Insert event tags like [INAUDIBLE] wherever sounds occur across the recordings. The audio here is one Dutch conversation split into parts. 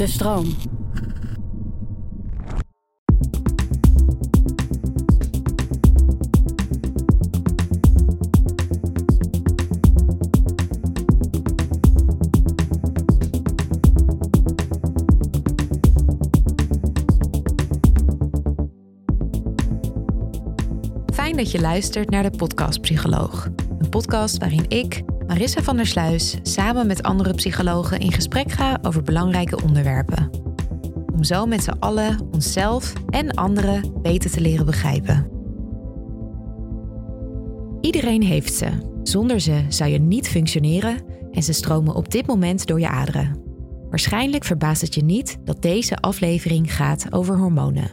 De stroom. Fijn dat je luistert naar de Podcast Psycholoog. Een podcast waarin ik, Marissa van der Sluis, samen met andere psychologen in gesprek ga over belangrijke onderwerpen. Om zo met z'n allen onszelf en anderen beter te leren begrijpen. Iedereen heeft ze. Zonder ze zou je niet functioneren en ze stromen op dit moment door je aderen. Waarschijnlijk verbaast het je niet dat deze aflevering gaat over hormonen.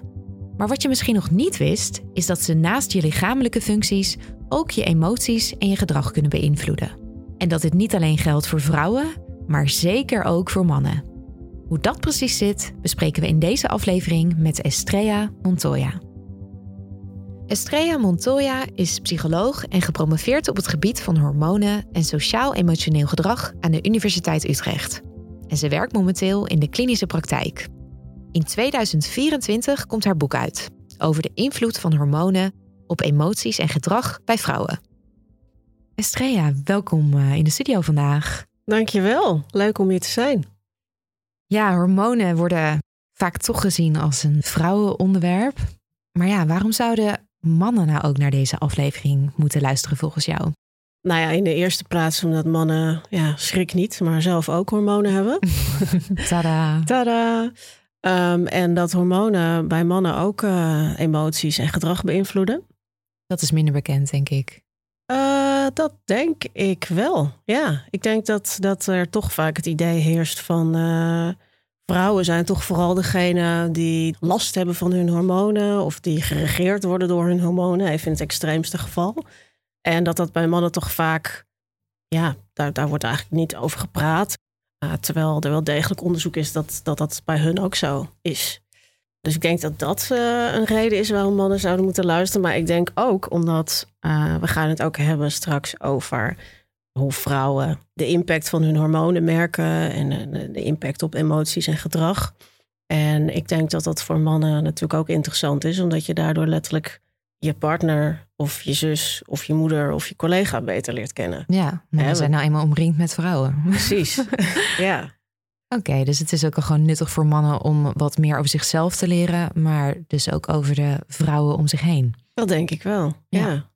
Maar wat je misschien nog niet wist, is dat ze naast je lichamelijke functies ook je emoties en je gedrag kunnen beïnvloeden. En dat dit niet alleen geldt voor vrouwen, maar zeker ook voor mannen. Hoe dat precies zit, bespreken we in deze aflevering met Estrella Montoya. Estrella Montoya is psycholoog en gepromoveerd op het gebied van hormonen en sociaal-emotioneel gedrag aan de Universiteit Utrecht. En ze werkt momenteel in de klinische praktijk. In 2024 komt haar boek uit over de invloed van hormonen op emoties en gedrag bij vrouwen. Estrella, welkom eh, in de studio vandaag. Dankjewel, leuk om hier te zijn. Ja, hormonen worden vaak toch gezien als een vrouwenonderwerp. Maar ja, waarom zouden mannen nou ook naar deze aflevering moeten luisteren volgens jou? Nou ja, in de eerste plaats omdat mannen, ja, schrik niet, maar zelf ook hormonen hebben. [LAUGHS] Tada. Tada! Um, en dat hormonen bij mannen ook uh, emoties en gedrag beïnvloeden. Dat is minder bekend, denk ik. Uh, dat denk ik wel. Ja, ik denk dat, dat er toch vaak het idee heerst van uh, vrouwen zijn toch vooral degene die last hebben van hun hormonen of die geregeerd worden door hun hormonen, even in het extreemste geval. En dat dat bij mannen toch vaak, ja, daar, daar wordt eigenlijk niet over gepraat. Uh, terwijl er wel degelijk onderzoek is dat, dat dat bij hun ook zo is. Dus ik denk dat dat uh, een reden is waarom mannen zouden moeten luisteren. Maar ik denk ook omdat uh, we gaan het ook hebben straks over hoe vrouwen de impact van hun hormonen merken en de, de impact op emoties en gedrag. En ik denk dat dat voor mannen natuurlijk ook interessant is, omdat je daardoor letterlijk je partner of je zus of je moeder of je collega beter leert kennen. Ja, we zijn nou eenmaal omringd met vrouwen. Precies, [LAUGHS] ja. Oké, okay, dus het is ook gewoon nuttig voor mannen om wat meer over zichzelf te leren, maar dus ook over de vrouwen om zich heen. Dat denk ik wel, ja.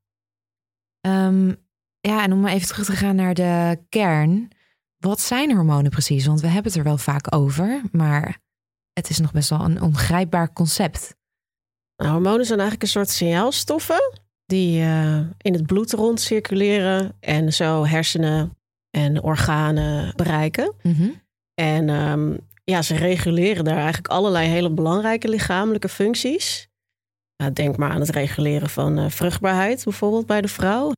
Ja, um, ja en om even terug te gaan naar de kern. Wat zijn hormonen precies? Want we hebben het er wel vaak over, maar het is nog best wel een ongrijpbaar concept. Nou, hormonen zijn eigenlijk een soort signaalstoffen die uh, in het bloed rondcirculeren en zo hersenen en organen bereiken. Mm -hmm. En um, ja, ze reguleren daar eigenlijk allerlei hele belangrijke lichamelijke functies. Nou, denk maar aan het reguleren van uh, vruchtbaarheid, bijvoorbeeld bij de vrouw.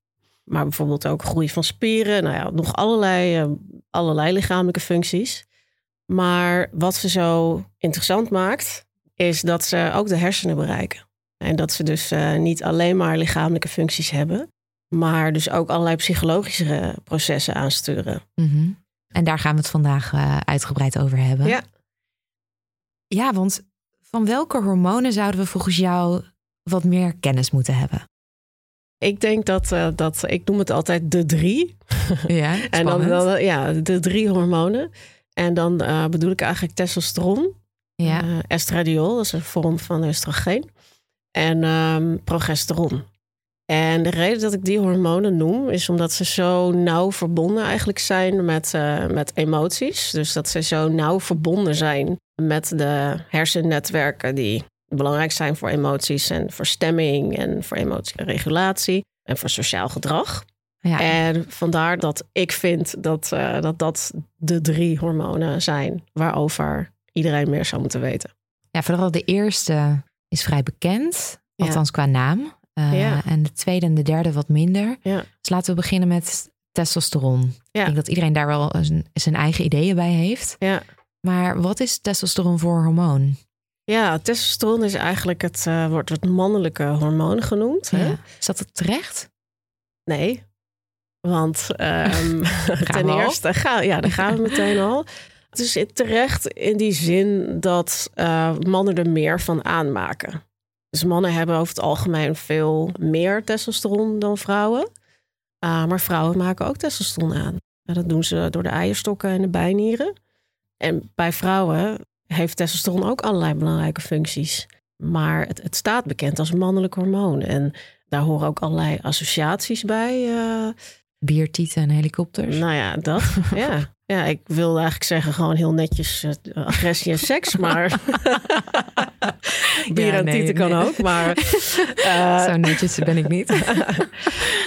Maar bijvoorbeeld ook groei van spieren. Nou ja, nog allerlei, uh, allerlei lichamelijke functies. Maar wat ze zo interessant maakt, is dat ze ook de hersenen bereiken. En dat ze dus uh, niet alleen maar lichamelijke functies hebben, maar dus ook allerlei psychologische processen aansturen. Mm. En daar gaan we het vandaag uh, uitgebreid over hebben. Ja. Ja, want van welke hormonen zouden we volgens jou wat meer kennis moeten hebben? Ik denk dat, uh, dat ik noem het altijd de drie. Ja, [LAUGHS] en dan, dan, ja, de drie hormonen. En dan uh, bedoel ik eigenlijk testosteron. Ja. Estradiol, dat is een vorm van oestrogeen. En um, progesteron. En de reden dat ik die hormonen noem, is omdat ze zo nauw verbonden eigenlijk zijn met, uh, met emoties. Dus dat ze zo nauw verbonden zijn met de hersennetwerken die belangrijk zijn voor emoties en voor stemming en voor emotieregulatie en voor sociaal gedrag. Ja. En vandaar dat ik vind dat, uh, dat dat de drie hormonen zijn waarover iedereen meer zou moeten weten. Ja, vooral de eerste is vrij bekend, althans qua naam. Uh, Ja. En de tweede en de derde wat minder. Ja. Dus laten we beginnen met testosteron. Ja. Ik denk dat iedereen daar wel zijn, eigen ideeën bij heeft. Ja. Maar wat is testosteron voor hormoon? Ja, testosteron is eigenlijk het, uh, wordt het mannelijke hormoon genoemd. Hè? Is dat het terecht? Nee, want [LAUGHS] um, ten eerste, ga, ja, daar gaan we meteen al. Het is terecht in die zin dat uh, mannen er meer van aanmaken. Dus mannen hebben over het algemeen veel meer testosteron dan vrouwen. Uh, maar vrouwen maken ook testosteron aan. En dat doen ze door de eierstokken en de bijnieren. En bij vrouwen heeft testosteron ook allerlei belangrijke functies. Maar het, het staat bekend als mannelijk hormoon. En daar horen ook allerlei associaties bij. Uh, Biertieten en helikopters. nou ja, dat. [LAUGHS] ja. ja, ik wil eigenlijk zeggen gewoon heel netjes uh, agressie en seks. Maar [LAUGHS] bier Ja, en nee, tieten kan ook. Maar uh, [LAUGHS] Zo netjes ben ik niet.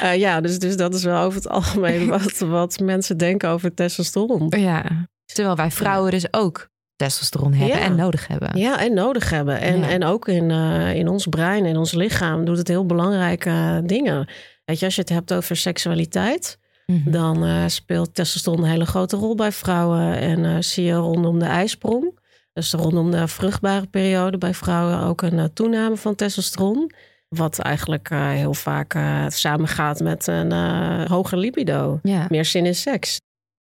uh, [LAUGHS] ja, dus, dus dat is wel over het algemeen [LAUGHS] wat, wat mensen denken over testosteron. ja. Terwijl wij vrouwen dus ook testosteron hebben Ja. en nodig hebben. Ja, en nodig hebben. En, Ja. en ook in, uh, in ons brein, in ons lichaam, doet het heel belangrijke dingen. Weet je, als je het hebt over seksualiteit, Mhm. dan uh, speelt testosteron een hele grote rol bij vrouwen. En uh, zie je rondom de ijsprong, dus rondom de vruchtbare periode bij vrouwen ook een uh, toename van testosteron. Wat eigenlijk uh, heel vaak uh, samengaat met een uh, hoger libido. Ja. Meer zin in seks.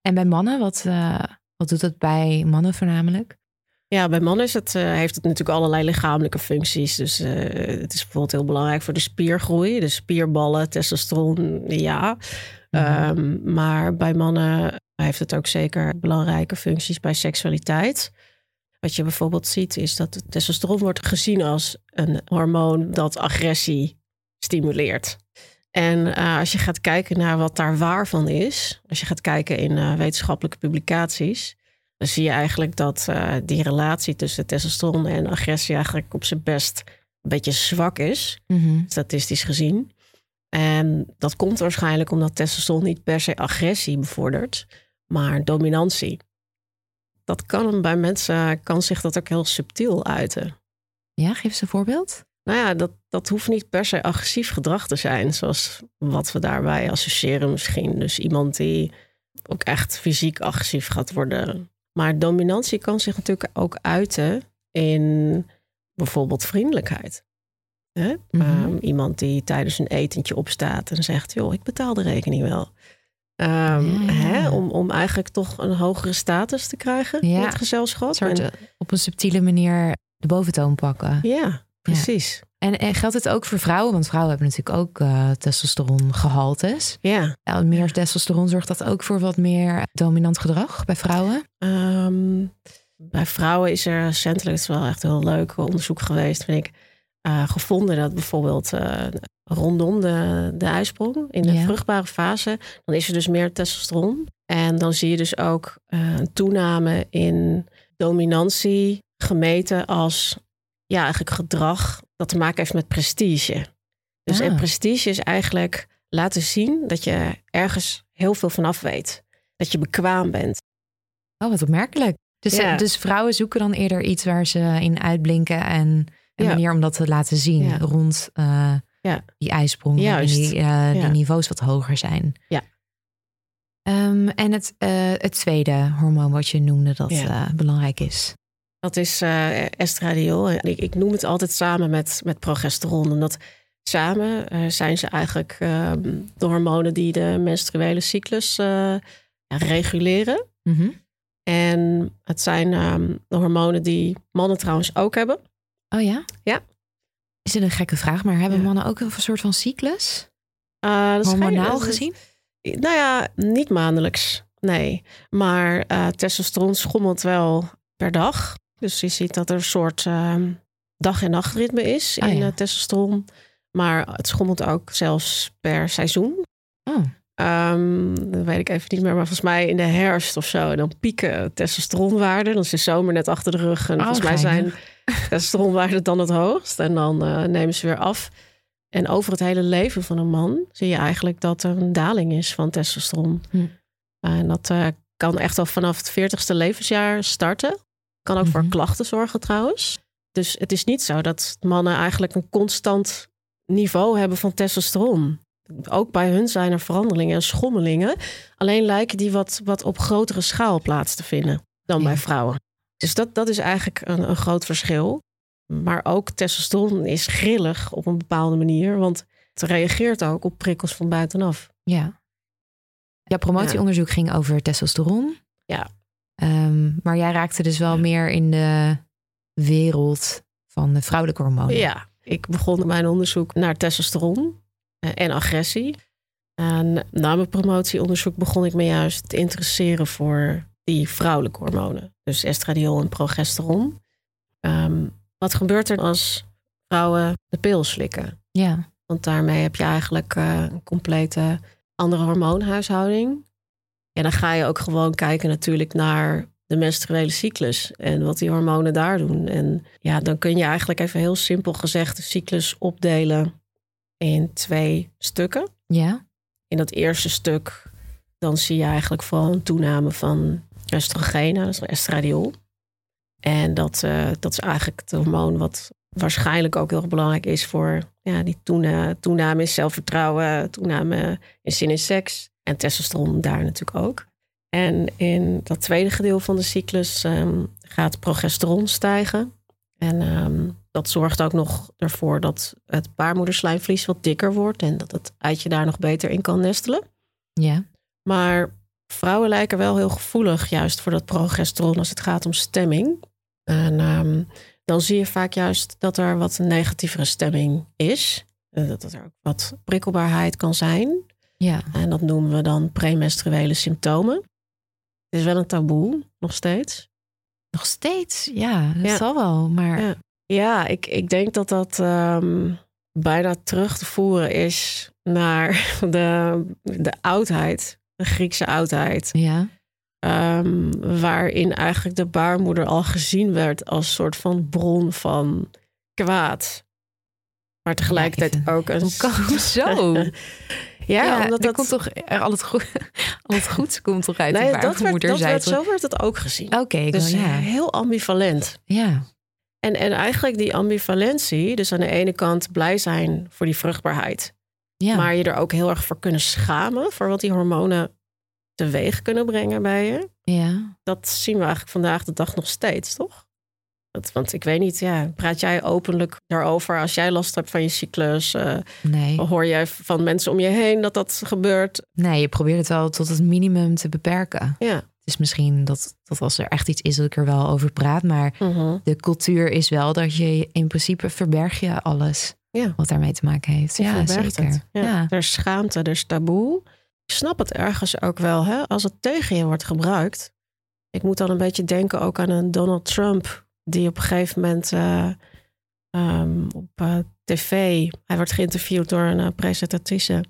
En bij mannen, wat, wat doet het bij mannen voornamelijk? Ja, bij mannen is het, heeft het natuurlijk allerlei lichamelijke functies. Dus het is bijvoorbeeld heel belangrijk voor de spiergroei. De spierballen, testosteron, ja. Mhm. Um, maar bij mannen heeft het ook zeker belangrijke functies bij seksualiteit. Wat je bijvoorbeeld ziet is dat testosteron wordt gezien als een hormoon dat agressie stimuleert. En uh, als je gaat kijken naar wat daar waar van is, als je gaat kijken in uh, wetenschappelijke publicaties, dan zie je eigenlijk dat uh, die relatie tussen testosteron en agressie eigenlijk op zijn best een beetje zwak is, Mhm. statistisch gezien. En dat komt waarschijnlijk omdat testosteron niet per se agressie bevordert, maar dominantie. Dat kan bij mensen, kan zich dat ook heel subtiel uiten. Ja, geef eens een voorbeeld. Nou ja, dat, dat hoeft niet per se agressief gedrag te zijn, zoals wat we daarbij associëren misschien. Dus iemand die ook echt fysiek agressief gaat worden. Maar dominantie kan zich natuurlijk ook uiten in bijvoorbeeld vriendelijkheid. Hè? Mhm. Um, iemand die tijdens een etentje opstaat en zegt: joh, ik betaal de rekening wel. Um, Ja. hè? Om, om eigenlijk toch een hogere status te krijgen Ja. in het gezelschap. Soort, En- eh, op een subtiele manier de boventoon pakken. ja, precies. En, en geldt het ook voor vrouwen? Want vrouwen hebben natuurlijk ook eh testosterongehaltes. Ja. Ja, meer testosteron zorgt dat ook voor wat meer dominant gedrag bij vrouwen? Ehm, bij vrouwen is er recentelijk, het is wel echt heel leuk onderzoek geweest, vind ik, eh, gevonden dat bijvoorbeeld rondom de, de ijsprong, in de Ja. vruchtbare fase, dan is er dus meer testosteron. En dan zie je dus ook eh, een toename in dominantie gemeten als ja, eigenlijk gedrag dat te maken heeft met prestige. Dus Ah. en prestige is eigenlijk laten zien dat je ergens heel veel vanaf weet. Dat je bekwaam bent. Oh, wat opmerkelijk. Dus, Ja. dus vrouwen zoeken dan eerder iets waar ze in uitblinken en een Ja. manier om dat te laten zien Ja. rond eh, Ja. die ijsprong, en die, eh, die niveaus wat hoger zijn. Ja. Ehm, en het, eh, het tweede hormoon wat je noemde dat eh, belangrijk is. Dat is estradiol. Ik, ik noem het altijd samen met, met progesteron. Omdat samen zijn ze eigenlijk ehm, de hormonen die de menstruele cyclus reguleren. Mhm. En het zijn ehm, de hormonen die mannen trouwens ook hebben. Oh ja? Ja. Is het een gekke vraag, maar hebben Ja. mannen ook een soort van cyclus? Eh, dat Hormonaal is- gezien? Nou ja, niet maandelijks. Nee, maar uh, testosteron schommelt wel per dag. Dus je ziet dat er een soort uh, dag- en nachtritme is Ah, in ja. uh, testosteron. Maar het schommelt ook zelfs per seizoen. Oh, Ehm, dat weet ik even niet meer, maar volgens mij in de herfst of zo. Dan pieken testosteronwaarden. Dan is de zomer net achter de rug. En Oh, volgens mij zijn testosteronwaarden dan het hoogst. En dan eh, nemen ze weer af. En over het hele leven van een man zie je eigenlijk dat er een daling is van testosteron. Hm. En dat eh, kan echt al vanaf het 40ste levensjaar starten. Kan ook voor Mhm. klachten zorgen trouwens. Dus het is niet zo dat mannen eigenlijk een constant niveau hebben van testosteron. Ook bij hun zijn er veranderingen en schommelingen. Alleen lijken die wat, wat op grotere schaal plaats te vinden dan Ja. bij vrouwen. Dus dat, dat is eigenlijk een, een groot verschil. Maar ook testosteron is grillig op een bepaalde manier. Want het reageert ook op prikkels van buitenaf. ja. Jouw promotieonderzoek ging over testosteron. Ja. Ehm, maar jij raakte dus wel meer in de wereld van de vrouwelijke hormonen. Ja, ik begon mijn onderzoek naar testosteron en agressie. En na mijn promotieonderzoek begon ik me juist te interesseren voor die vrouwelijke hormonen. Dus estradiol en progesteron. Ehm, wat gebeurt er als vrouwen de pil slikken? Ja. Want daarmee heb je eigenlijk eh, een complete andere hormoonhuishouding. En dan ga je ook gewoon kijken natuurlijk naar de menstruele cyclus en wat die hormonen daar doen. En ja, dan kun je eigenlijk even heel simpel gezegd de cyclus opdelen in twee stukken. Ja. In dat eerste stuk dan zie je eigenlijk vooral een toename van oestrogenen, dat is estradiol. En dat, eh, dat is eigenlijk het hormoon wat waarschijnlijk ook heel erg belangrijk is voor ja, die toena- toename in zelfvertrouwen, toename in zin in seks. En testosteron daar natuurlijk ook. En in dat tweede gedeelte van de cyclus ehm, gaat progesteron stijgen. En ehm, dat zorgt ook nog ervoor dat het baarmoederslijmvlies wat dikker wordt en dat het eitje daar nog beter in kan nestelen. Ja. Maar vrouwen lijken wel heel gevoelig juist voor dat progesteron als het gaat om stemming. En ehm, dan zie je vaak juist dat er wat een negatievere stemming is. Eh, Dat er ook wat prikkelbaarheid kan zijn. Ja. En dat noemen we dan premenstruele symptomen. Het is wel een taboe, nog steeds. Nog steeds. Ja, dat Ja. zal wel. Maar Ja. Ja, ik, ik denk dat dat ehm, bijna terug te voeren is naar [LAUGHS] de, de oudheid, de Griekse oudheid. ja. Ehm, waarin eigenlijk de baarmoeder al gezien werd als soort van bron van kwaad. Maar tegelijkertijd ook een. Hoe kan [LAUGHS] zo? [LAUGHS] ja, omdat dat. komt toch er al het goed, [LAUGHS] al het goeds komt toch uit nee, de dat werd, dat werd, zo werd het ook gezien. Oké, dus ja. heel ambivalent. ja. En, en eigenlijk die ambivalentie, dus aan de ene kant blij zijn voor die vruchtbaarheid. Ja. Maar je er ook heel erg voor kunnen schamen voor wat die hormonen teweeg kunnen brengen bij je. ja. Dat zien we eigenlijk vandaag de dag nog steeds, toch? Dat, want ik weet niet, ja, praat jij openlijk daarover als jij last hebt van je cyclus? eh, Nee. hoor jij van mensen om je heen dat dat gebeurt? nee, je probeert het wel tot het minimum te beperken. Ja. Het is misschien dat, dat als er echt iets is dat ik er wel over praat. Maar Mhm. de cultuur is wel dat je in principe verberg je alles Ja. wat daarmee te maken heeft. Je ja, zeker. Ja. Er is schaamte, er is taboe. Ik snap het ergens ook wel, hè? als het tegen je wordt gebruikt. Ik moet dan een beetje denken ook aan een Donald Trump, die op een gegeven moment eh, ehm, op eh, tv, hij werd geïnterviewd door een eh, presentatrice.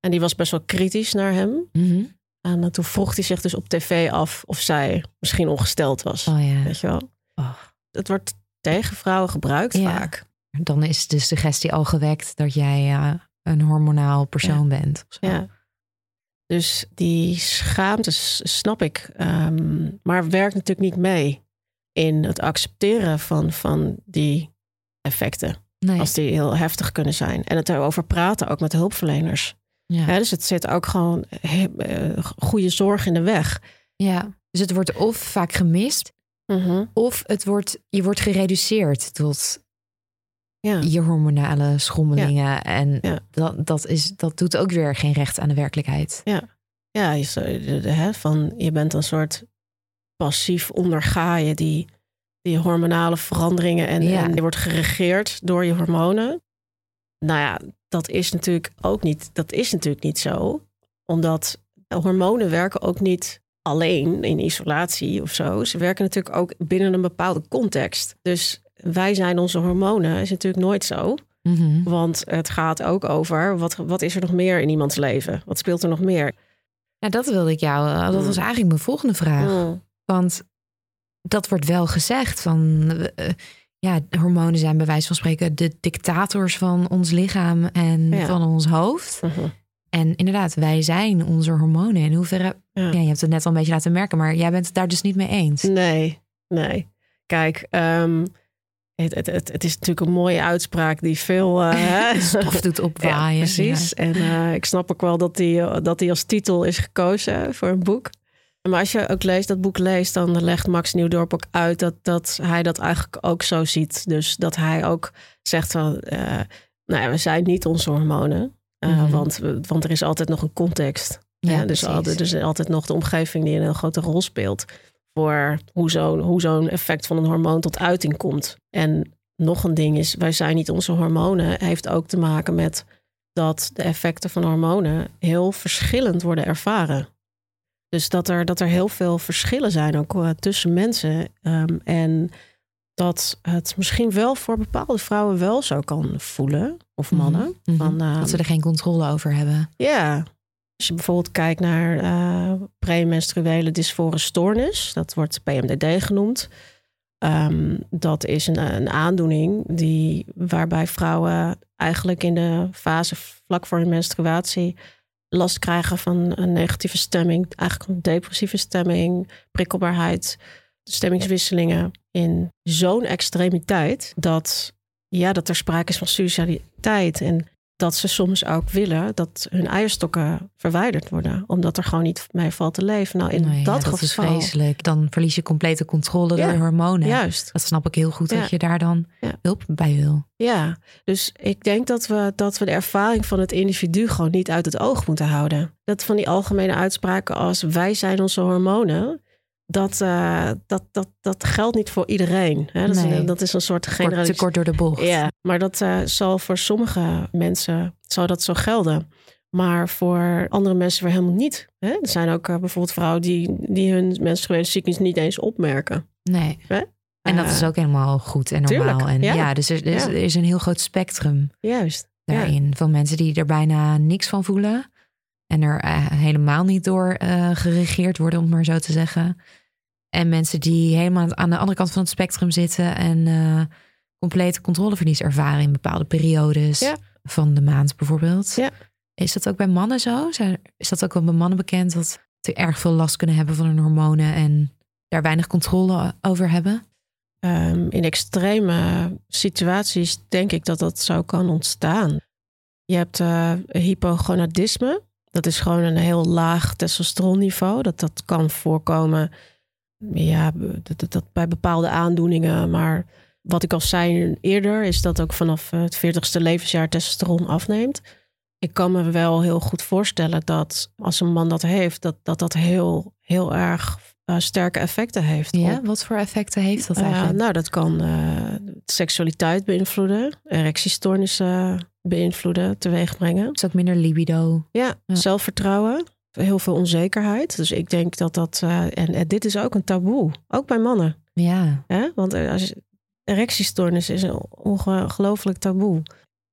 En die was best wel kritisch naar hem. Mhm. En toen vroeg hij zich dus op tv af of zij misschien ongesteld was. Oh ja. Weet je wel? Oh. Het wordt tegen vrouwen gebruikt Ja. vaak. Dan is dus de suggestie al gewekt dat jij een hormonaal persoon bent. Ja. Dus die schaamte snap ik. ehm, maar werkt natuurlijk niet mee in het accepteren van, van die effecten. Nee. Als die heel heftig kunnen zijn. En het erover praten ook met hulpverleners. Ja. Hè, dus het zit ook gewoon he- eh, goede zorg in de weg. ja. Dus het wordt of vaak gemist, of het wordt, je wordt gereduceerd tot Ja. je hormonale schommelingen. En Ja. dat, dat, is, dat doet ook weer geen recht aan de werkelijkheid. Ja, je, zou- de- van, je bent een soort passief onderga je die, die hormonale veranderingen en, Ja. en je wordt geregeerd door je hormonen. Nou ja, dat is natuurlijk ook niet, dat is natuurlijk niet zo. Omdat hormonen werken ook niet alleen in isolatie of zo. Ze werken natuurlijk ook binnen een bepaalde context. Dus wij zijn onze hormonen is natuurlijk nooit zo. Mhm. Want het gaat ook over wat, wat is er nog meer in iemands leven? Wat speelt er nog meer? Nou, dat wilde ik jou. eh, Dat was eigenlijk mijn volgende vraag. Mm. Want dat wordt wel gezegd van. eh, ja, hormonen zijn bij wijze van spreken de dictators van ons lichaam en Ja. van ons hoofd. Mhm. En inderdaad, wij zijn onze hormonen. In hoeverre. Ja. Ja, je hebt het net al een beetje laten merken, maar jij bent het daar dus niet mee eens. Nee, nee. Kijk, ehm, het, het, het, het is natuurlijk een mooie uitspraak die veel... [LAUGHS] hè? Stof doet [LAUGHS] opwaaien. Ja, precies. En eh, ik snap ook wel dat die, dat die als titel is gekozen voor een boek. Maar als je ook leest, dat boek leest, dan legt Max Nieuwdorp ook uit dat, dat hij dat eigenlijk ook zo ziet. Dus dat hij ook zegt van, eh, nou ja, we zijn niet onze hormonen. eh, Mhm. want, want er is altijd nog een context. Ja, Ja, dus altijd, er is altijd nog de omgeving die een heel grote rol speelt. Voor hoe zo'n hoe zo'n effect van een hormoon tot uiting komt. En nog een ding is, wij zijn niet onze hormonen. Heeft ook te maken met dat de effecten van hormonen heel verschillend worden ervaren. Dus dat er, dat er heel veel verschillen zijn ook eh, tussen mensen. Ehm, en dat het misschien wel voor bepaalde vrouwen wel zo kan voelen. Of mannen. Mhm. Van, eh, dat ze er geen controle over hebben. ja. Als je bijvoorbeeld kijkt naar eh premenstruele dysfore stoornis, dat wordt PMDD genoemd. Ehm, dat is een, een aandoening die, waarbij vrouwen eigenlijk in de fase vlak voor hun menstruatie last krijgen van een negatieve stemming, eigenlijk een depressieve stemming, prikkelbaarheid, stemmingswisselingen in zo'n extremiteit dat, ja, dat er sprake is van suicidaliteit. En dat ze soms ook willen dat hun eierstokken verwijderd worden, omdat er gewoon niet mee valt te leven. Nou, in Nee, ja, dat, dat is geval, vreselijk. Dan verlies je complete controle Ja, door de hormonen. juist. Dat snap ik heel goed Ja. dat je daar dan hulp bij wil. Ja, dus ik denk dat we, dat we de ervaring van het individu gewoon niet uit het oog moeten houden. Dat van die algemene uitspraken als wij zijn onze hormonen, dat, eh, dat, dat, dat geldt niet voor iedereen. Hè? Dat, is, een- dat is een soort Kort, generalis- te kort door de bocht. Ja, maar dat eh, zal voor sommige mensen zal dat zo gelden. Maar voor andere mensen weer helemaal niet. Hè? Er zijn ook eh, bijvoorbeeld vrouwen die, die hun menstruele cyclus niet eens opmerken. Nee. Hè? En dat is ook helemaal goed en normaal. tuurlijk, en ja, ja. dus er, er is, Ja. er is een heel groot spectrum Juist. daarin. Van mensen die er bijna niks van voelen. En er helemaal niet door eh, geregeerd worden, om maar zo te zeggen. En mensen die helemaal aan de andere kant van het spectrum zitten. En eh complete controleverlies ervaren in bepaalde periodes. Ja. Van de maand bijvoorbeeld. Ja. Is dat ook bij mannen zo? Zijn- Is dat ook wel bij mannen bekend dat ze erg veel last kunnen hebben van hun hormonen en daar weinig controle over hebben? Ehm, in extreme situaties denk ik dat dat zo kan ontstaan. Je hebt eh, hypogonadisme. Dat is gewoon een heel laag testosteronniveau. Dat, dat kan voorkomen ja, dat, dat, dat bij bepaalde aandoeningen. Maar wat ik al zei eerder, is dat ook vanaf het 40ste levensjaar testosteron afneemt. Ik kan me wel heel goed voorstellen dat als een man dat heeft, dat dat, dat heel, heel erg eh, sterke effecten heeft. Ja, op- wat voor effecten heeft dat eh, eigenlijk? nou, dat kan eh, seksualiteit beïnvloeden, erectiestoornissen beïnvloeden, teweeg brengen. is ook minder libido. Ja, Ja. zelfvertrouwen, heel veel onzekerheid. Dus ik denk dat dat, eh, en, en dit is ook een taboe, ook bij mannen. Ja, Hè? Want eh, als erectiestoornis is een ongelooflijk taboe.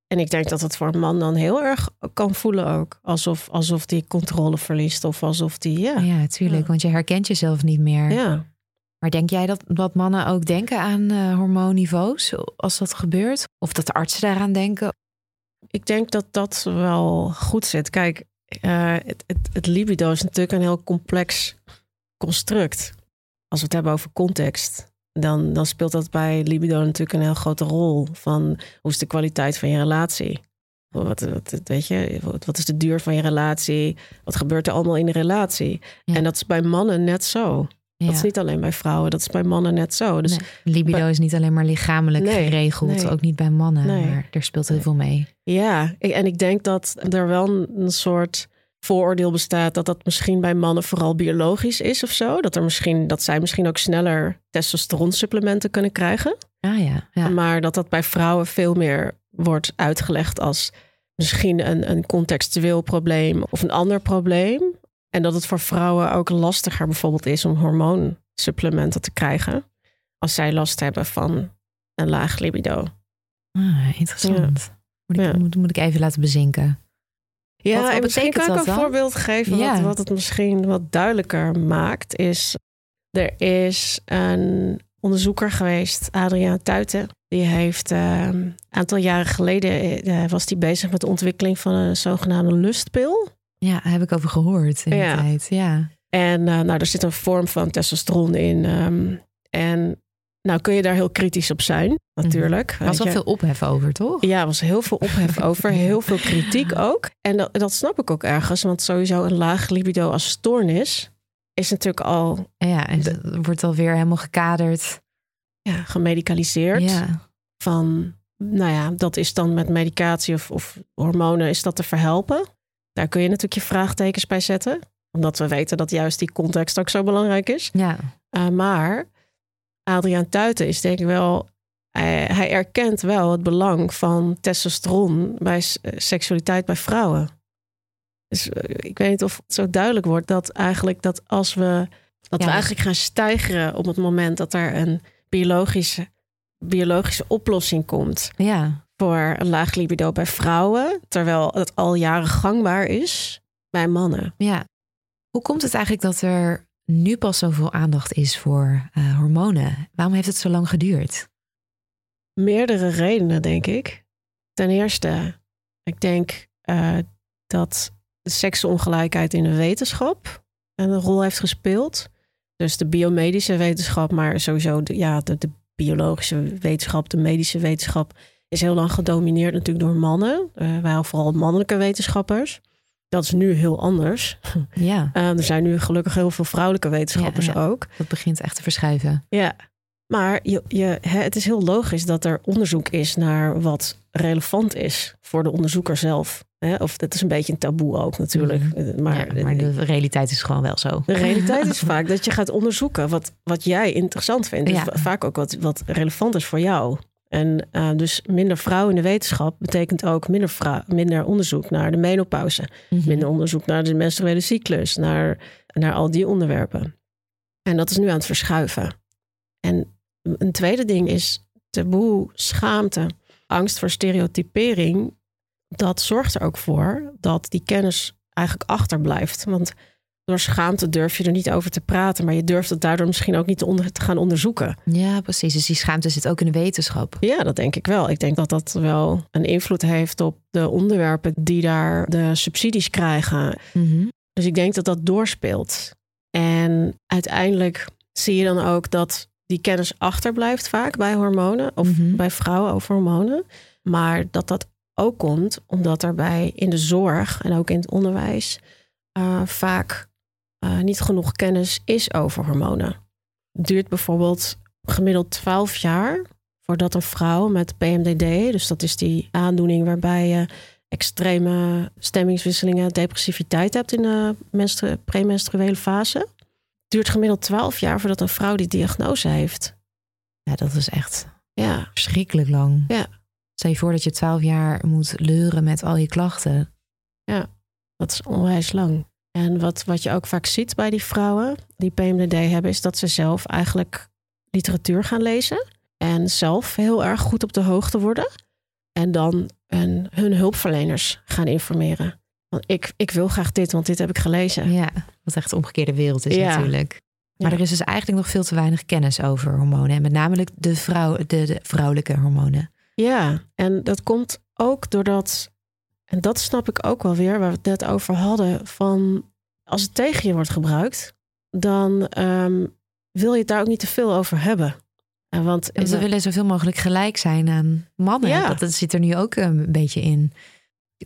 En ik denk dat het voor een man dan heel erg kan voelen ook. Alsof, alsof die controle verliest of alsof die, ja. ja, tuurlijk. Ja. Want je herkent jezelf niet meer. ja. Maar denk jij dat, dat mannen ook denken aan eh, hormoonniveaus als dat gebeurt? Of dat de artsen daaraan denken? Ik denk dat dat wel goed zit. Kijk, eh, het, het, het libido is natuurlijk een heel complex construct. Als we het hebben over context, dan, dan speelt dat bij libido natuurlijk een heel grote rol. Van hoe is de kwaliteit van je relatie? Wat, wat, weet je, wat, wat is de duur van je relatie? Wat gebeurt er allemaal in de relatie? Ja. En dat is bij mannen net zo. Ja. Dat is niet alleen bij vrouwen, dat is bij mannen net zo. Dus Nee, libido is niet alleen maar lichamelijk Nee, geregeld, nee. ook niet bij mannen, Nee. maar er speelt heel veel mee. Ja, en ik denk dat er wel een, een soort vooroordeel bestaat dat dat misschien bij mannen vooral biologisch is of zo. Dat, er misschien, dat zij misschien ook sneller testosteronsupplementen kunnen krijgen. Ah ja, ja. Maar dat dat bij vrouwen veel meer wordt uitgelegd als misschien een, een contextueel probleem of een ander probleem. En dat het voor vrouwen ook lastiger bijvoorbeeld is om hormoonsupplementen te krijgen. Als zij last hebben van een laag libido. Ah, interessant. Moet, ik, Ja. moet, moet ik even laten bezinken. Ja, Wat- wat en misschien kan ik dat een dan? voorbeeld geven Ja. wat, wat het misschien wat duidelijker maakt. Is er is een onderzoeker geweest, Adriaan Tuiten. Die heeft eh, een aantal jaren geleden eh, was die bezig met de ontwikkeling van een zogenaamde lustpil. Ja, daar heb ik over gehoord in Ja. de tijd. Ja. En eh, nou, er zit een vorm van testosteron in. ehm, en nou kun je daar heel kritisch op zijn, natuurlijk. Er Mhm. was wel je. veel ophef over, toch? Ja, er was heel veel ophef [LAUGHS] over, heel veel kritiek ook. En dat, dat snap ik ook ergens, want sowieso een laag libido als stoornis is natuurlijk al Ja, en het wordt alweer helemaal gekaderd. ja, gemedicaliseerd. Ja. Van, nou ja, dat is dan met medicatie of, of hormonen, is dat te verhelpen? Daar kun je natuurlijk je vraagtekens bij zetten. Omdat we weten dat juist die context ook zo belangrijk is. ja. Uh, maar Adriaan Tuiten is denk ik wel. Hij, hij erkent wel het belang van testosteron bij eh, seksualiteit bij vrouwen. Dus eh, ik weet niet of het zo duidelijk wordt dat eigenlijk dat als we dat Ja, we eigenlijk gaan stijgeren op het moment dat er een biologische, biologische oplossing komt ja. Voor een laag libido bij vrouwen, terwijl het al jaren gangbaar is bij mannen. Ja. Hoe komt het eigenlijk dat er nu pas zoveel aandacht is voor eh, hormonen? Waarom heeft het zo lang geduurd? Meerdere redenen, denk ik. Ten eerste, ik denk eh, dat de seksenongelijkheid in de wetenschap een rol heeft gespeeld. Dus de biomedische wetenschap, maar sowieso de, ja, de, de biologische wetenschap, de medische wetenschap, is heel lang gedomineerd natuurlijk door mannen. Eh waren vooral mannelijke wetenschappers. Dat is nu heel anders. [LAUGHS] Ja, Eh, er zijn nu gelukkig heel veel vrouwelijke wetenschappers Ja, ja. ook. dat begint echt te verschuiven. Ja, maar je, je, hè, het is heel logisch dat er onderzoek is naar wat relevant is voor de onderzoeker zelf. Hè? Of dat is een beetje een taboe ook natuurlijk. Mhm. Eh, Maar, Ja, maar de realiteit is gewoon wel zo. de realiteit is [LAUGHS] vaak dat je gaat onderzoeken wat, wat jij interessant vindt. Dus Ja. vaak ook wat, wat relevant is voor jou. En eh, dus minder vrouwen in de wetenschap betekent ook minder, vrou- minder onderzoek naar de menopauze. Mhm. Minder onderzoek naar de menstruele cyclus, naar, naar al die onderwerpen. En dat is nu aan het verschuiven. En een tweede ding is taboe, schaamte, angst voor stereotypering. Dat zorgt er ook voor dat die kennis eigenlijk achterblijft. Want door schaamte durf je er niet over te praten, maar je durft het daardoor misschien ook niet te, onder, te gaan onderzoeken. Ja, precies. Dus die schaamte zit ook in de wetenschap. Ja, dat denk ik wel. Ik denk dat dat wel een invloed heeft op de onderwerpen die daar de subsidies krijgen. Mhm. Dus ik denk dat dat doorspeelt. En uiteindelijk zie je dan ook dat die kennis achterblijft vaak bij hormonen of Mhm. bij vrouwen over hormonen. Maar dat dat ook komt omdat er bij in de zorg en ook in het onderwijs eh, vaak eh, niet genoeg kennis is over hormonen. Het duurt bijvoorbeeld gemiddeld 12 jaar voordat een vrouw met PMDD, dus dat is die aandoening waarbij je extreme stemmingswisselingen, depressiviteit hebt in de menstru- premenstruele fase. Het duurt gemiddeld 12 jaar voordat een vrouw die diagnose heeft. Ja, dat is echt Ja, verschrikkelijk lang. Ja. Stel je voor dat je twaalf jaar moet leuren met al je klachten. dat is onwijs lang. En wat, wat je ook vaak ziet bij die vrouwen die PMDD hebben, is dat ze zelf eigenlijk literatuur gaan lezen. En zelf heel erg goed op de hoogte worden. En dan hun, hun hulpverleners gaan informeren. Want ik, ik wil graag dit, want dit heb ik gelezen. Ja, wat echt de omgekeerde wereld is Ja. natuurlijk. Maar Ja. er is dus eigenlijk nog veel te weinig kennis over hormonen. En met name de, vrouw, de, de vrouwelijke hormonen. Ja, en dat komt ook doordat, en dat snap ik ook wel weer, waar we het net over hadden, van als het tegen je wordt gebruikt, dan ehm, wil je het daar ook niet te veel over hebben. En want ze willen zoveel mogelijk gelijk zijn aan mannen. Ja. Dat, dat zit er nu ook een beetje in.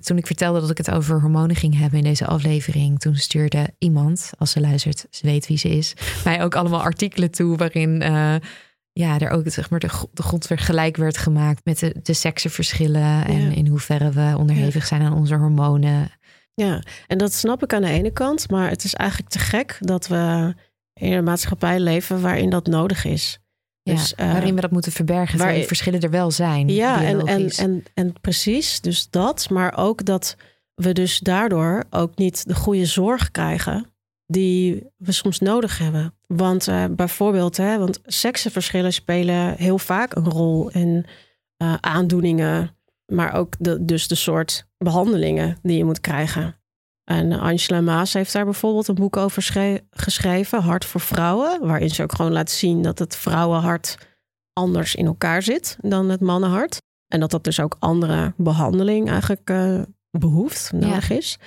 Toen ik vertelde dat ik het over hormonen ging hebben in deze aflevering, toen stuurde iemand, als ze luistert, ze weet wie ze is, [LAUGHS] mij ook allemaal artikelen toe waarin eh, ja, er ook zeg maar, de, de grond weer gelijk werd gemaakt met de, de seksenverschillen en in hoeverre we onderhevig zijn aan onze hormonen. Ja, en dat snap ik aan de ene kant, maar het is eigenlijk te gek dat we in een maatschappij leven waarin dat nodig is. Ja, Dus, eh, waarin we dat moeten verbergen, terwijl waar- die verschillen er wel zijn. Ja, en, en, en, en precies, dus dat, maar ook dat we dus daardoor ook niet de goede zorg krijgen die we soms nodig hebben. Want uh, bijvoorbeeld, hè, want seksenverschillen spelen heel vaak een rol in uh, aandoeningen, maar ook de, dus de soort behandelingen die je moet krijgen. En Angela Maas heeft daar bijvoorbeeld een boek over geschreven, Hart voor Vrouwen, waarin ze ook gewoon laat zien dat het vrouwenhart anders in elkaar zit dan het mannenhart. En dat dat dus ook andere behandeling eigenlijk uh, behoeft, nodig is.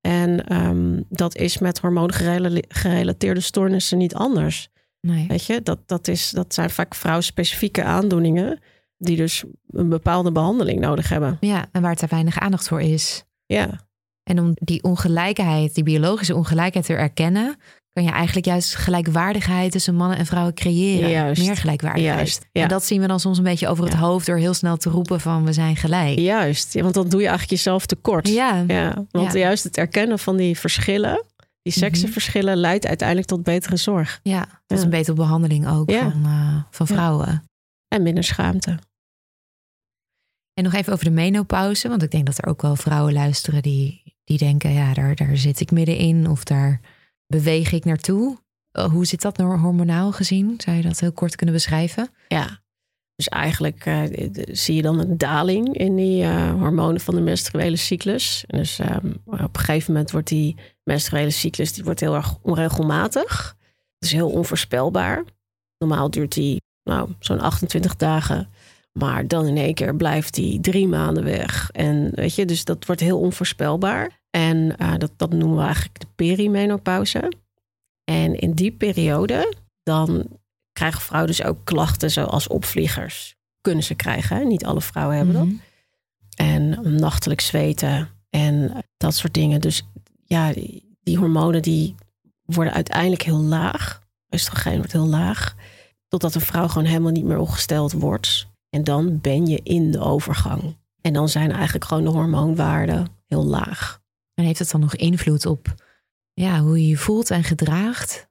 En um, dat is met hormoongerelateerde stoornissen niet anders. Nee. Weet je, dat, dat, is, dat zijn vaak vrouwspecifieke aandoeningen die dus een bepaalde behandeling nodig hebben. Ja, en waar er weinig aandacht voor is. Ja. En om die ongelijkheid, die biologische ongelijkheid te erkennen, kan je eigenlijk juist gelijkwaardigheid tussen mannen en vrouwen creëren. Juist. Meer gelijkwaardigheid. Juist, ja. En dat zien we dan soms een beetje over het hoofd door heel snel te roepen van we zijn gelijk. Juist, ja, want dan doe je eigenlijk jezelf tekort. Ja. ja want juist het erkennen van die verschillen, die Mhm. seksenverschillen, leidt uiteindelijk tot betere zorg. Ja, dat is een betere behandeling ook van, eh, van vrouwen. En minder schaamte. En nog even over de menopauze, want ik denk dat er ook wel vrouwen luisteren die, die denken, ja, daar, daar zit ik middenin of daar beweeg ik naartoe. Uh, Hoe zit dat nou hormonaal gezien? Zou je dat heel kort kunnen beschrijven? Ja, dus eigenlijk eh, zie je dan een daling in die eh, hormonen van de menstruele cyclus. Dus ehm, op een gegeven moment wordt die menstruele cyclus die wordt heel erg onregelmatig. Het is heel onvoorspelbaar. Normaal duurt die nou, zo'n 28 dagen. Maar dan in één keer blijft die drie maanden weg. En weet je, dus dat wordt heel onvoorspelbaar. En eh, dat, dat noemen we eigenlijk de perimenopauze. En in die periode, dan krijgen vrouwen dus ook klachten zoals opvliegers. Kunnen ze krijgen, hè? niet alle vrouwen hebben dat. Mhm. En nachtelijk zweten en dat soort dingen. Dus ja, die, die hormonen die worden uiteindelijk heel laag. Oestrogeen wordt heel laag. Totdat een vrouw gewoon helemaal niet meer opgesteld wordt. En dan ben je in de overgang. En dan zijn eigenlijk gewoon de hormoonwaarden heel laag. En heeft het dan nog invloed op ja, hoe je je voelt en gedraagt?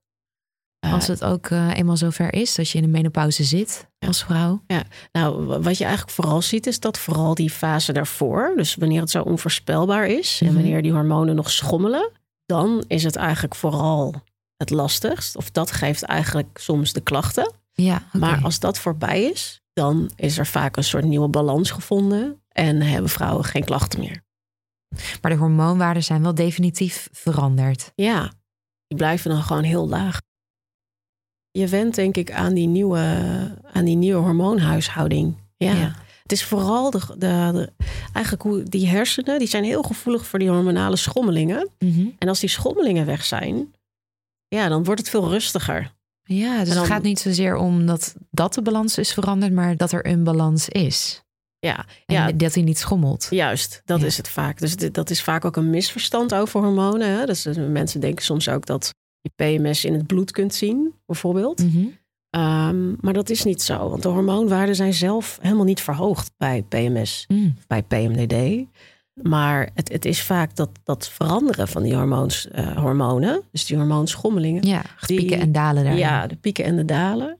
Als het ook eh, eenmaal zover is dat je in de menopauze zit als vrouw. Nou, w- wat je eigenlijk vooral ziet, is dat vooral die fase daarvoor, dus wanneer het zo onvoorspelbaar is en Mhm. wanneer die hormonen nog schommelen, dan is het eigenlijk vooral het lastigst. Of dat geeft eigenlijk soms de klachten. Ja. Maar als dat voorbij is, dan is er vaak een soort nieuwe balans gevonden en hebben vrouwen geen klachten meer. Maar de hormoonwaarden zijn wel definitief veranderd. Ja, die blijven dan gewoon heel laag. Je went denk ik aan die nieuwe, aan die nieuwe hormoonhuishouding. Ja. Ja. Het is vooral de, de, de- eigenlijk hoe die hersenen, die zijn heel gevoelig voor die hormonale schommelingen. Mhm. En als die schommelingen weg zijn, ja, dan wordt het veel rustiger. Ja, dus dan- het gaat niet zozeer om dat, dat de balans is veranderd, maar dat er een balans is. Ja, En ja dat hij niet schommelt. juist. Dat Ja. is het vaak. Dus dat is vaak ook een misverstand over hormonen. Hè? Dus eh, mensen denken soms ook dat je PMS in het bloed kunt zien, bijvoorbeeld. Mhm. Ehm, maar dat is niet zo, want de hormoonwaarden zijn zelf helemaal niet verhoogd bij PMS, Mm. bij PMDD. Maar het, het is vaak dat, dat veranderen van die hormoons, eh, hormonen, dus die hormoonschommelingen, Ja, Die- pieken en dalen daar. ja, de pieken en de dalen,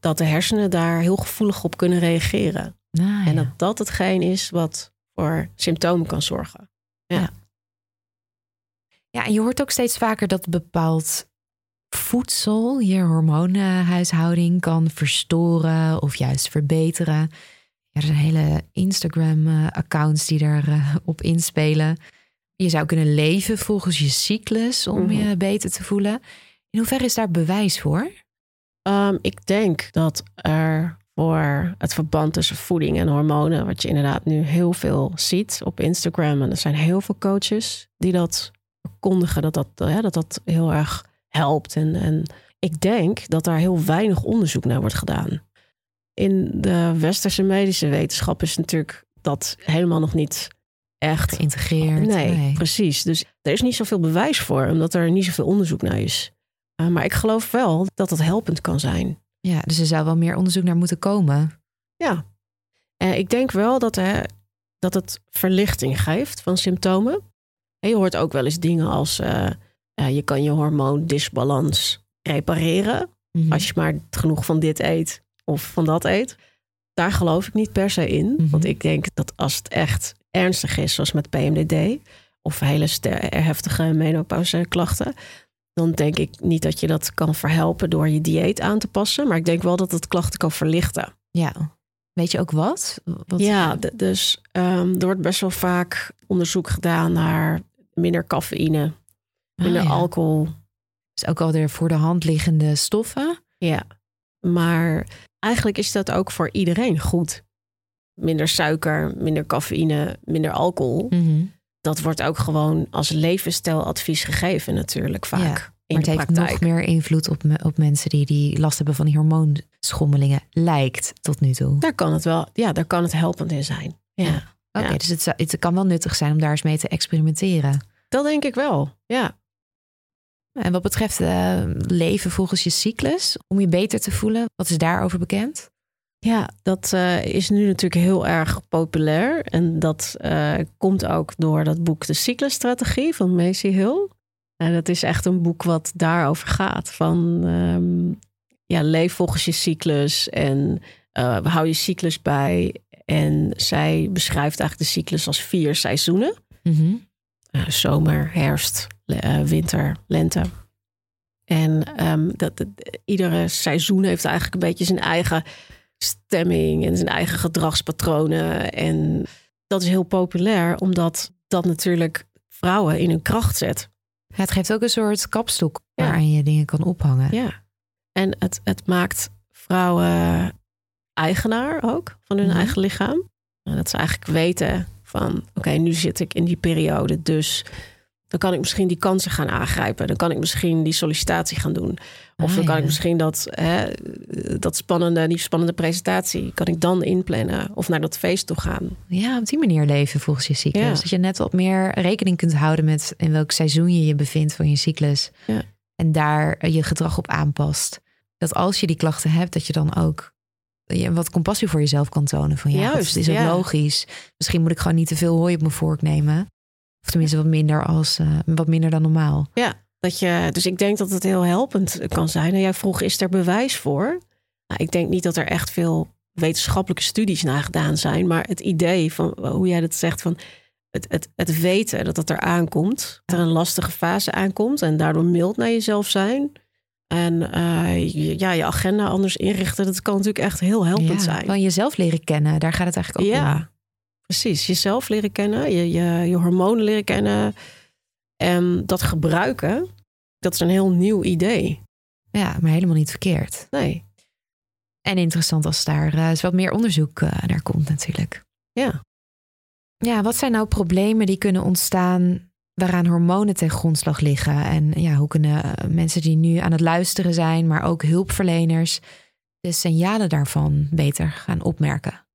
dat de hersenen daar heel gevoelig op kunnen reageren. Nou, En ja. dat dat hetgeen is wat voor symptomen kan zorgen. Ja, en je hoort ook steeds vaker dat bepaald voedsel je hormoonhuishouding kan verstoren of juist verbeteren. Ja, er zijn hele Instagram-accounts die daarop op inspelen. Je zou kunnen leven volgens je cyclus om Mhm. je beter te voelen. In hoeverre is daar bewijs voor? Ehm, ik denk dat er voor het verband tussen voeding en hormonen, wat je inderdaad nu heel veel ziet op Instagram, en er zijn heel veel coaches die dat verkondigen, dat dat, hè, dat, dat heel erg helpt. En, en ik denk dat daar heel weinig onderzoek naar wordt gedaan. In de westerse medische wetenschap is natuurlijk dat helemaal nog niet echt Geïntegreerd? Nee, precies. Dus er is niet zoveel bewijs voor, omdat er niet zoveel onderzoek naar is. Uh, maar ik geloof wel dat het helpend kan zijn. Ja, dus er zou wel meer onderzoek naar moeten komen. Ja. En ik denk wel dat, hè, dat het verlichting geeft van symptomen. En je hoort ook wel eens dingen als eh, eh, je kan je hormoondisbalans repareren. Mhm. Als je maar genoeg van dit eet of van dat eet. Daar geloof ik niet per se in. Mhm. Want ik denk dat als het echt ernstig is, zoals met PMDD... of hele heftige menopauzeklachten... dan denk ik niet dat je dat kan verhelpen door je dieet aan te passen. Maar ik denk wel dat het klachten kan verlichten. Ja. Weet je ook wat? wat... Ja, dus um, er wordt best wel vaak onderzoek gedaan naar minder cafeïne, minder Ah, ja. alcohol. Dus ook alweer voor de hand liggende stoffen. Ja, maar eigenlijk is dat ook voor iedereen goed. Minder suiker, minder cafeïne, minder alcohol. Mhm. Dat wordt ook gewoon als levensstijladvies gegeven natuurlijk vaak. Ja, in Maar het heeft nog meer invloed op, me- op mensen die, die last hebben van die hormoonschommelingen. Lijkt tot nu toe. Daar kan het wel, ja, daar kan het helpend in zijn. Ja, Ja. Oké, Ja. dus het, het kan wel nuttig zijn om daar eens mee te experimenteren. dat denk ik wel. Ja. En wat betreft eh, leven volgens je cyclus, om je beter te voelen, wat is daarover bekend? Ja, dat eh, is nu natuurlijk heel erg populair. En dat eh, komt ook door dat boek De Cyclusstrategie van Macy Hill. En dat is echt een boek wat daarover gaat. Van ehm, ja, leef volgens je cyclus en eh, hou je cyclus bij. En zij beschrijft eigenlijk de cyclus als vier seizoenen. Mhm. Zomer, herfst, le- winter, lente. En ehm, dat, dat- iedere seizoen heeft eigenlijk een beetje zijn eigen stemming en zijn eigen gedragspatronen. En dat is heel populair, omdat dat natuurlijk vrouwen in hun kracht zet. Ja, het geeft ook een soort kapstok Ja. waaraan je dingen kan ophangen. Ja. En het, het maakt vrouwen eigenaar ook van hun Mhm. eigen lichaam. En dat ze eigenlijk weten van, oké, nu zit ik in die periode, dus dan kan ik misschien die kansen gaan aangrijpen. Dan kan ik misschien die sollicitatie gaan doen. Of Ah, dan kan ja. ik misschien dat, hè, dat spannende, die spannende presentatie, kan ik dan inplannen of naar dat feest toe gaan. Ja, op die manier leven volgens je cyclus. Ja. Dat je net wat meer rekening kunt houden met in welk seizoen je je bevindt van je cyclus. Ja. En daar eh, je gedrag op aanpast. Dat als je die klachten hebt, dat je dan ook je wat compassie voor jezelf kan tonen. Van ja, Juist, het is ook logisch. Misschien moet ik gewoon niet te veel hooi op mijn vork nemen. Of tenminste wat minder, als, eh, wat minder dan normaal. Dat je, dus ik denk dat het heel helpend kan zijn. En jij vroeg, is er bewijs voor? Nou, ik denk niet dat er echt veel wetenschappelijke studies naar gedaan zijn. Maar het idee van hoe jij dat zegt, van het, het, het weten dat het er aankomt. Dat er een lastige fase aankomt. En daardoor mild naar jezelf zijn. En eh, je, ja, je agenda anders inrichten. Dat kan natuurlijk echt heel helpend Ja, zijn. Van jezelf leren kennen, daar gaat het eigenlijk ook om. Precies. Jezelf leren kennen, je, je, je hormonen leren kennen. En dat gebruiken, dat is een heel nieuw idee. Ja, maar helemaal niet verkeerd. Nee, En interessant als daar eh, eens wat meer onderzoek eh, naar komt natuurlijk. ja. Ja, wat zijn nou problemen die kunnen ontstaan waaraan hormonen ten grondslag liggen? En ja, hoe kunnen eh, mensen die nu aan het luisteren zijn, maar ook hulpverleners, de signalen daarvan beter gaan opmerken?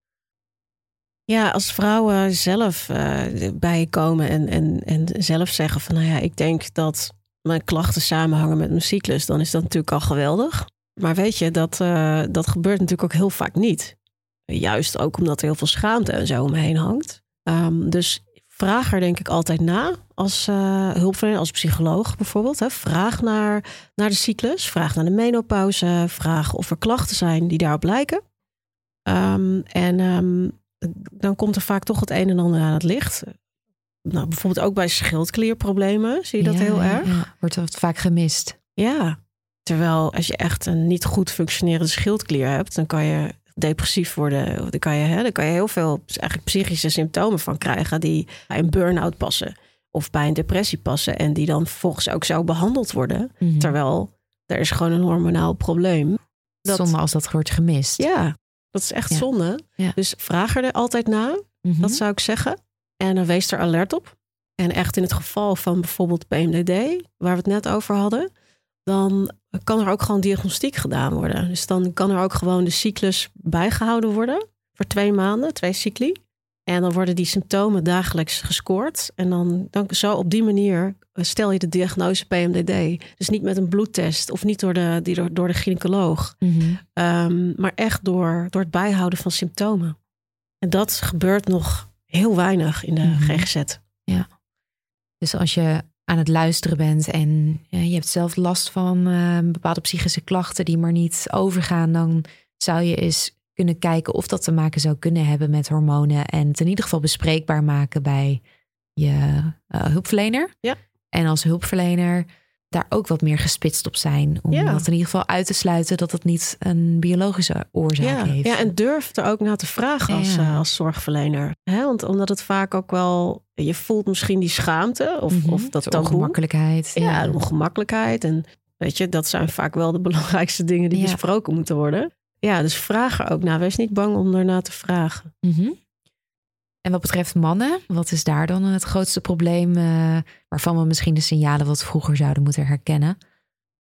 Ja, als vrouwen zelf eh, bij je komen en, en, en zelf zeggen van... nou ja, ik denk dat mijn klachten samenhangen met mijn cyclus... dan is dat natuurlijk al geweldig. Maar weet je, dat, eh, dat gebeurt natuurlijk ook heel vaak niet. Juist ook omdat er heel veel schaamte en zo omheen hangt. Ehm, dus vraag er denk ik altijd na als eh, hulpverlener, als psycholoog bijvoorbeeld. Hè. Vraag naar, naar de cyclus, vraag naar de menopauze... vraag of er klachten zijn die daarop lijken. Ehm, en... ehm, dan komt er vaak toch het een en ander aan het licht. Nou, bijvoorbeeld ook bij schildklierproblemen zie je dat Ja, heel erg. ja. wordt dat vaak gemist. Ja. Terwijl als je echt een niet goed functionerende schildklier hebt, dan kan je depressief worden. Dan kan je, hè, dan kan je heel veel eigenlijk psychische symptomen van krijgen die bij een burn-out passen. Of bij een depressie passen. En die dan vervolgens ook zo behandeld worden. Mhm. Terwijl er is gewoon een hormonaal probleem. dat- Zonde als dat wordt gemist. Ja, dat is echt Ja. zonde. Ja. Dus vraag er altijd naar. Mhm. Dat zou ik zeggen. En dan wees er alert op. En echt in het geval van bijvoorbeeld PMDD, waar we het net over hadden, dan kan er ook gewoon diagnostiek gedaan worden. Dus dan kan er ook gewoon de cyclus bijgehouden worden voor twee maanden, twee cycli. En dan worden die symptomen dagelijks gescoord. En dan, dan zo op die manier eh, stel je de diagnose PMDD. Dus niet met een bloedtest of niet door de, die door, door de gynaecoloog. Mhm. Ehm, maar echt door, door het bijhouden van symptomen. En dat gebeurt nog heel weinig in de Mhm. GGZ. Dus als je aan het luisteren bent en je hebt zelf last van eh, bepaalde psychische klachten die maar niet overgaan, dan zou je eens kunnen kijken of dat te maken zou kunnen hebben met hormonen en het in ieder geval bespreekbaar maken bij je eh, hulpverlener. Ja. En als hulpverlener daar ook wat meer gespitst op zijn. Om Ja. dat in ieder geval uit te sluiten dat het niet een biologische oorzaak Ja, heeft. ja, en durf er ook naar te vragen als, Ja. eh, als zorgverlener. Hè? Want omdat het vaak ook wel, je voelt misschien die schaamte of, Mhm. of dat De taboe. ongemakkelijkheid. Ja, de ongemakkelijkheid. En weet je, dat zijn vaak wel de [LAUGHS] belangrijkste dingen die besproken moeten worden. Ja, dus vraag er ook naar. Wees niet bang om ernaar te vragen. Mhm. En wat betreft mannen, wat is daar dan het grootste probleem eh, waarvan we misschien de signalen wat vroeger zouden moeten herkennen?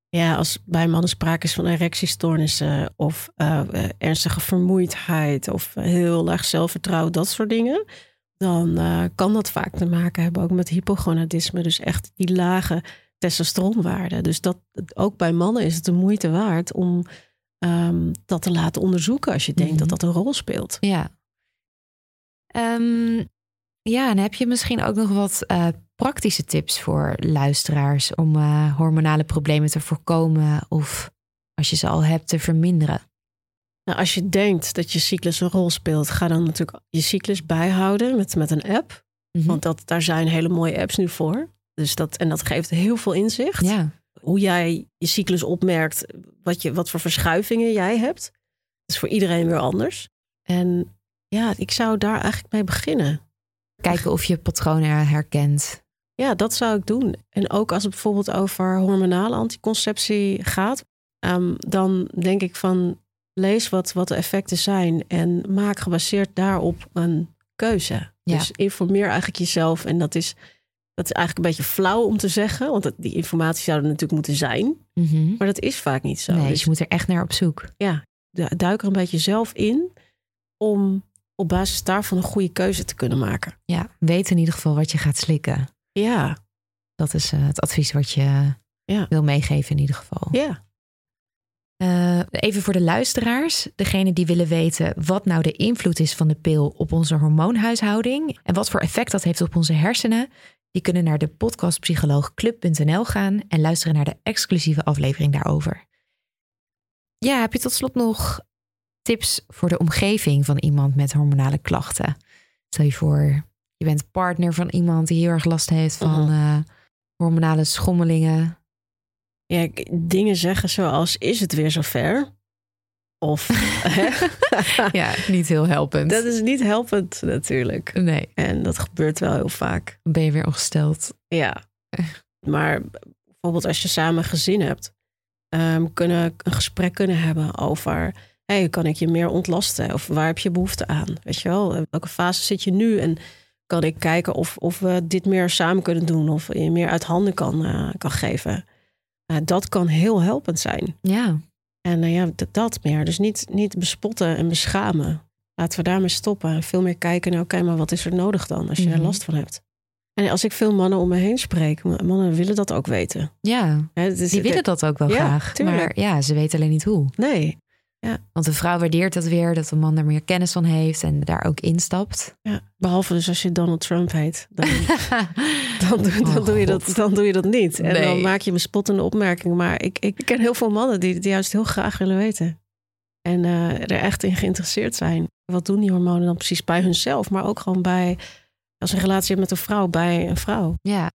Ja, als bij mannen sprake is van erectiestoornissen of eh, eh, ernstige vermoeidheid of heel laag zelfvertrouwen, dat soort dingen, dan kan dat vaak te maken hebben ook met hypogonadisme. Dus echt die lage testosteronwaarden. Dus dat, ook bij mannen is het de moeite waard om ehm, dat te laten onderzoeken als je denkt Mhm. dat dat een rol speelt. Ja. Ehm, ja, en heb je misschien ook nog wat eh, praktische tips voor luisteraars om eh, hormonale problemen te voorkomen of als je ze al hebt te verminderen? Nou, als je denkt dat je cyclus een rol speelt, ga dan natuurlijk je cyclus bijhouden met, met een app. Mhm. Want dat, daar zijn hele mooie apps nu voor. Dus dat, en dat geeft heel veel inzicht. ja, Hoe jij je cyclus opmerkt, wat, je, wat voor verschuivingen jij hebt. Dat is voor iedereen weer anders. En ja, ik zou daar eigenlijk mee beginnen. kijken of je patronen herkent. Ja, dat zou ik doen. En ook als het bijvoorbeeld over hormonale anticonceptie gaat, ehm, dan denk ik van lees wat, wat de effecten zijn en maak gebaseerd daarop een keuze. Ja. Dus informeer eigenlijk jezelf. En dat is, dat is eigenlijk een beetje flauw om te zeggen, want dat- die informatie zou er natuurlijk moeten zijn. Mhm. Maar dat is vaak niet zo. Nee, Dus je moet er echt naar op zoek. du- duik er een beetje zelf in om op basis daarvan een goede keuze te kunnen maken. Ja, weet in ieder geval wat je gaat slikken. Ja, Dat is eh, het advies wat je Ja. wil meegeven in ieder geval. ja. Eh, even voor de luisteraars. Degene die willen weten wat nou de invloed is van de pil op onze hormoonhuishouding. En wat voor effect dat heeft op onze hersenen. Die kunnen naar de podcastpsycholoogclub.nl gaan en luisteren naar de exclusieve aflevering daarover. Ja, heb je tot slot nog tips voor de omgeving van iemand met hormonale klachten? Stel je voor, je bent partner van iemand die heel erg last heeft van Mhm. eh, hormonale schommelingen. Ja, dingen zeggen zoals, is het weer zover? Of? [LAUGHS] Ja, niet heel helpend. dat is niet helpend natuurlijk. Nee, En dat gebeurt wel heel vaak. ben je weer ongesteld. Ja. [LAUGHS] Maar bijvoorbeeld als je samen gezin hebt, ehm, kunnen een gesprek kunnen hebben over, hey, kan ik je meer ontlasten? Of waar heb je behoefte aan? Weet je wel, in welke fase zit je nu? En kan ik kijken of, of we dit meer samen kunnen doen of je meer uit handen kan, eh, kan geven? Eh, dat kan heel helpend zijn. Ja, En eh, ja, dat meer. Dus niet, niet bespotten en beschamen. Laten we daarmee stoppen. En veel meer kijken naar, oké, maar wat is er nodig dan als je Mhm. er last van hebt? En als ik veel mannen om me heen spreek, mannen willen dat ook weten. ja. Is- die willen dat ook wel Ja, graag. tuurlijk. Maar ja, ze weten alleen niet hoe. Nee. Want de vrouw waardeert dat weer, dat de man er meer kennis van heeft en daar ook instapt. Ja. Behalve dus als je Donald Trump heet. Dan, [LAUGHS] dan, doe, dan, Oh, doe, je dat, dan doe je dat niet. En Nee. dan maak je bespottende opmerkingen. Maar ik, ik ken heel veel mannen die het juist heel graag willen weten. En eh, er echt in geïnteresseerd zijn. Wat doen die hormonen dan precies bij hunzelf? Maar ook gewoon bij, als een relatie hebt met een vrouw, bij een vrouw. Ja.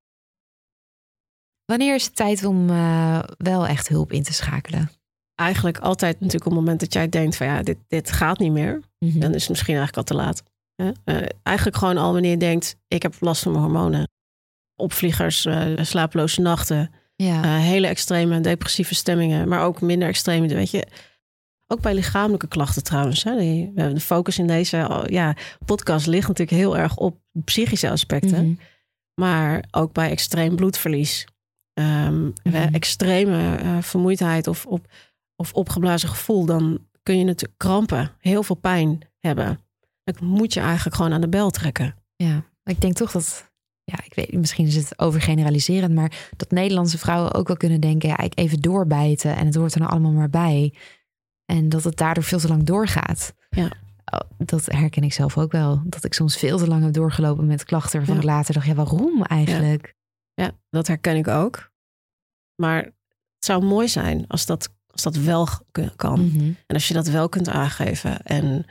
Wanneer is het tijd om eh, wel echt hulp in te schakelen? Eigenlijk altijd natuurlijk op het moment dat jij denkt van ja, dit, dit gaat niet meer. Mhm. Dan is het misschien eigenlijk al te laat. Hè? Eh, eigenlijk gewoon al wanneer je denkt, ik heb last van mijn hormonen. Opvliegers, eh, slapeloze nachten. Ja. Eh, hele extreme depressieve stemmingen, maar ook minder extreme. Weet je, ook bij lichamelijke klachten trouwens. Hè, die, we hebben de focus in deze ja, podcast ligt natuurlijk heel erg op psychische aspecten. Mhm. Maar ook bij extreem bloedverlies. Ehm, Mhm. Extreme vermoeidheid of, op, of opgeblazen gevoel. Dan kun je natuurlijk krampen, heel veel pijn hebben. Dan moet je eigenlijk gewoon aan de bel trekken. Ja, ik denk toch dat, ja, ik weet, misschien is het overgeneraliserend, maar dat Nederlandse vrouwen ook wel kunnen denken, ja, ik even doorbijten en het hoort er nou allemaal maar bij. En dat het daardoor veel te lang doorgaat. Ja. Oh, Dat herken ik zelf ook wel. Dat ik soms veel te lang heb doorgelopen met klachten waarvan Ja. ik later dacht, ja, waarom eigenlijk? Ja, dat herken ik ook. Maar het zou mooi zijn als dat, als dat wel kan. Mhm. En als je dat wel kunt aangeven. En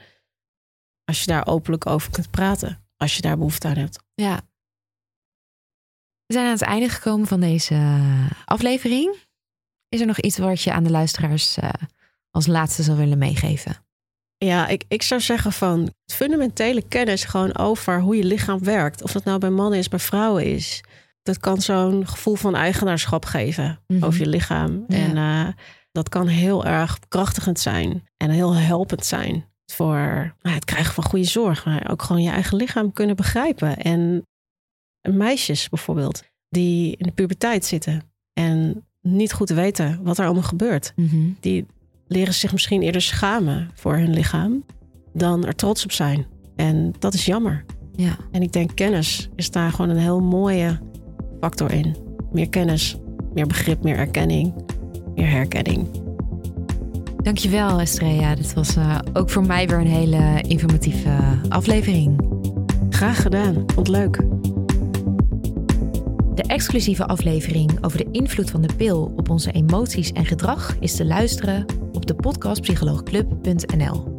als je daar openlijk over kunt praten. Als je daar behoefte aan hebt. Ja. We zijn aan het einde gekomen van deze aflevering. Is er nog iets wat je aan de luisteraars uh, als laatste zou willen meegeven? Ja, ik, ik zou zeggen van fundamentele kennis gewoon over hoe je lichaam werkt. Of dat nou bij mannen is, bij vrouwen is. Dat kan zo'n gevoel van eigenaarschap geven mm -hmm. over je lichaam. Ja. En uh, dat kan heel erg krachtigend zijn en heel helpend zijn voor nou, het krijgen van goede zorg. Maar ook gewoon je eigen lichaam kunnen begrijpen. En meisjes bijvoorbeeld, die in de puberteit zitten en niet goed weten wat er allemaal gebeurt. Mm -hmm. Die leren zich misschien eerder schamen voor hun lichaam dan er trots op zijn. En dat is jammer. Ja. En ik denk kennis is daar gewoon een heel mooie factor in. Meer kennis, meer begrip, meer erkenning, meer herkenning. Dankjewel Estrella. Dit was uh, ook voor mij weer een hele informatieve aflevering. Graag gedaan. Vond leuk. De exclusieve aflevering over de invloed van de pil op onze emoties en gedrag is te luisteren op de podcastpsycholoogclub.nl.